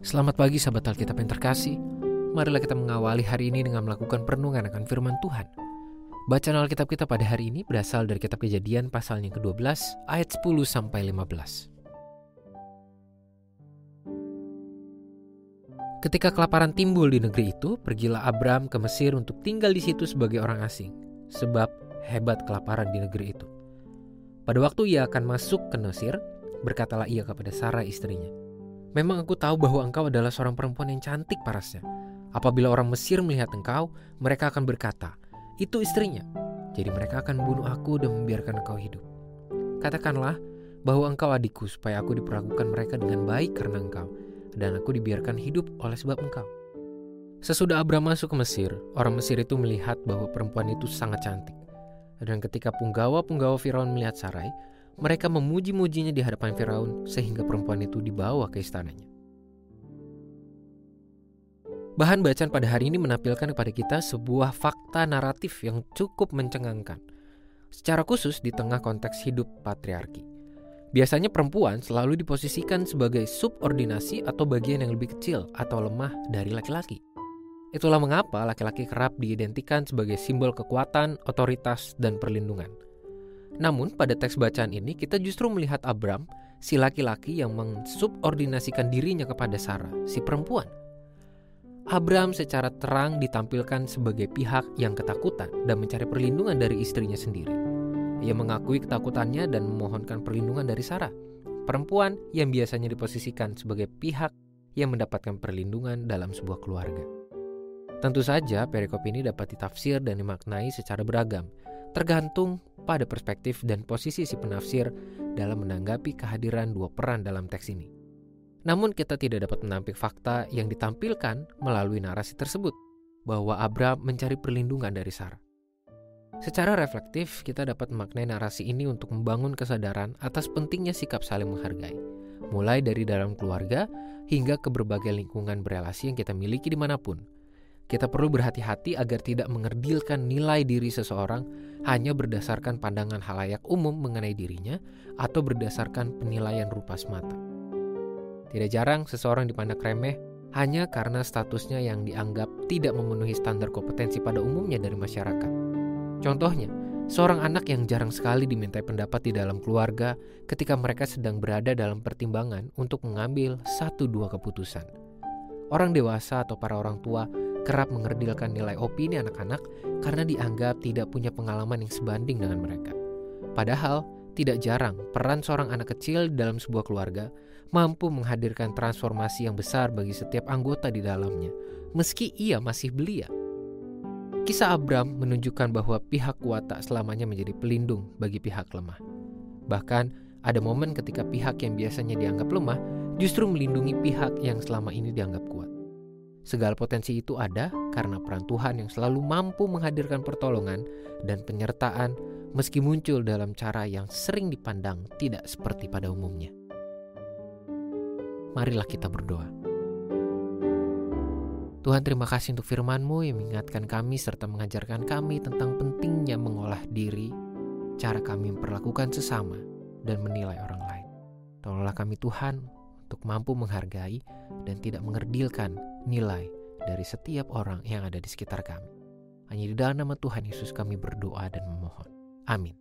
Selamat pagi sahabat Alkitab yang terkasih. Marilah kita mengawali hari ini dengan melakukan perenungan akan firman Tuhan. Bacaan Alkitab kita pada hari ini berasal dari kitab Kejadian pasalnya ke-12 ayat 10 sampai 15. Ketika kelaparan timbul di negeri itu, pergilah Abram ke Mesir untuk tinggal di situ sebagai orang asing, sebab hebat kelaparan di negeri itu. Pada waktu ia akan masuk ke Mesir, berkatalah ia kepada Sarah istrinya, Memang aku tahu bahwa engkau adalah seorang perempuan yang cantik parasnya. Apabila orang Mesir melihat engkau, mereka akan berkata, itu istrinya. Jadi mereka akan membunuh aku dan membiarkan engkau hidup. Katakanlah bahwa engkau adikku supaya aku diperlakukan mereka dengan baik karena engkau, dan aku dibiarkan hidup oleh sebab engkau. Sesudah Abraham masuk ke Mesir, orang Mesir itu melihat bahwa perempuan itu sangat cantik. Dan ketika punggawa-punggawa Firaun melihat Sarai, mereka memuji-mujinya di hadapan Firaun sehingga perempuan itu dibawa ke istananya. Bahan bacaan pada hari ini menampilkan kepada kita sebuah fakta naratif yang cukup mencengangkan. Secara khusus di tengah konteks hidup patriarki. Biasanya perempuan selalu diposisikan sebagai subordinasi atau bagian yang lebih kecil atau lemah dari laki-laki. Itulah mengapa laki-laki kerap diidentikan sebagai simbol kekuatan, otoritas, dan perlindungan. Namun pada teks bacaan ini kita justru melihat Abram, si laki-laki yang mensubordinasikan dirinya kepada Sarah, si perempuan. Abram secara terang ditampilkan sebagai pihak yang ketakutan dan mencari perlindungan dari istrinya sendiri. Ia mengakui ketakutannya dan memohonkan perlindungan dari Sarah, perempuan yang biasanya diposisikan sebagai pihak yang mendapatkan perlindungan dalam sebuah keluarga. Tentu saja perikop ini dapat ditafsir dan dimaknai secara beragam, tergantung pada perspektif dan posisi si penafsir dalam menanggapi kehadiran dua peran dalam teks ini. Namun kita tidak dapat menampik fakta yang ditampilkan melalui narasi tersebut, bahwa Abraham mencari perlindungan dari Sarah. Secara reflektif, kita dapat memaknai narasi ini untuk membangun kesadaran atas pentingnya sikap saling menghargai, mulai dari dalam keluarga hingga ke berbagai lingkungan berelasi yang kita miliki di mana pun, kita perlu berhati-hati agar tidak mengerdilkan nilai diri seseorang hanya berdasarkan pandangan halayak umum mengenai dirinya atau berdasarkan penilaian rupa semata. Tidak jarang seseorang dipandang remeh hanya karena statusnya yang dianggap tidak memenuhi standar kompetensi pada umumnya dari masyarakat. Contohnya, seorang anak yang jarang sekali dimintai pendapat di dalam keluarga ketika mereka sedang berada dalam pertimbangan untuk mengambil satu dua keputusan. Orang dewasa atau para orang tua kerap mengerdilkan nilai opini anak-anak karena dianggap tidak punya pengalaman yang sebanding dengan mereka. Padahal, tidak jarang peran seorang anak kecil dalam sebuah keluarga mampu menghadirkan transformasi yang besar bagi setiap anggota di dalamnya, meski ia masih belia. Kisah Abram menunjukkan bahwa pihak kuat tak selamanya menjadi pelindung bagi pihak lemah. Bahkan, ada momen ketika pihak yang biasanya dianggap lemah justru melindungi pihak yang selama ini dianggap kuat. Segala potensi itu ada karena peran Tuhan yang selalu mampu menghadirkan pertolongan dan penyertaan meski muncul dalam cara yang sering dipandang tidak seperti pada umumnya. Marilah kita berdoa. Tuhan terima kasih untuk firman-Mu yang mengingatkan kami serta mengajarkan kami tentang pentingnya mengolah diri, cara kami memperlakukan sesama, dan menilai orang lain. Tolonglah kami Tuhan untuk mampu menghargai dan tidak mengerdilkan nilai dari setiap orang yang ada di sekitar kami. Hanya di dalam nama Tuhan Yesus kami berdoa dan memohon. Amin.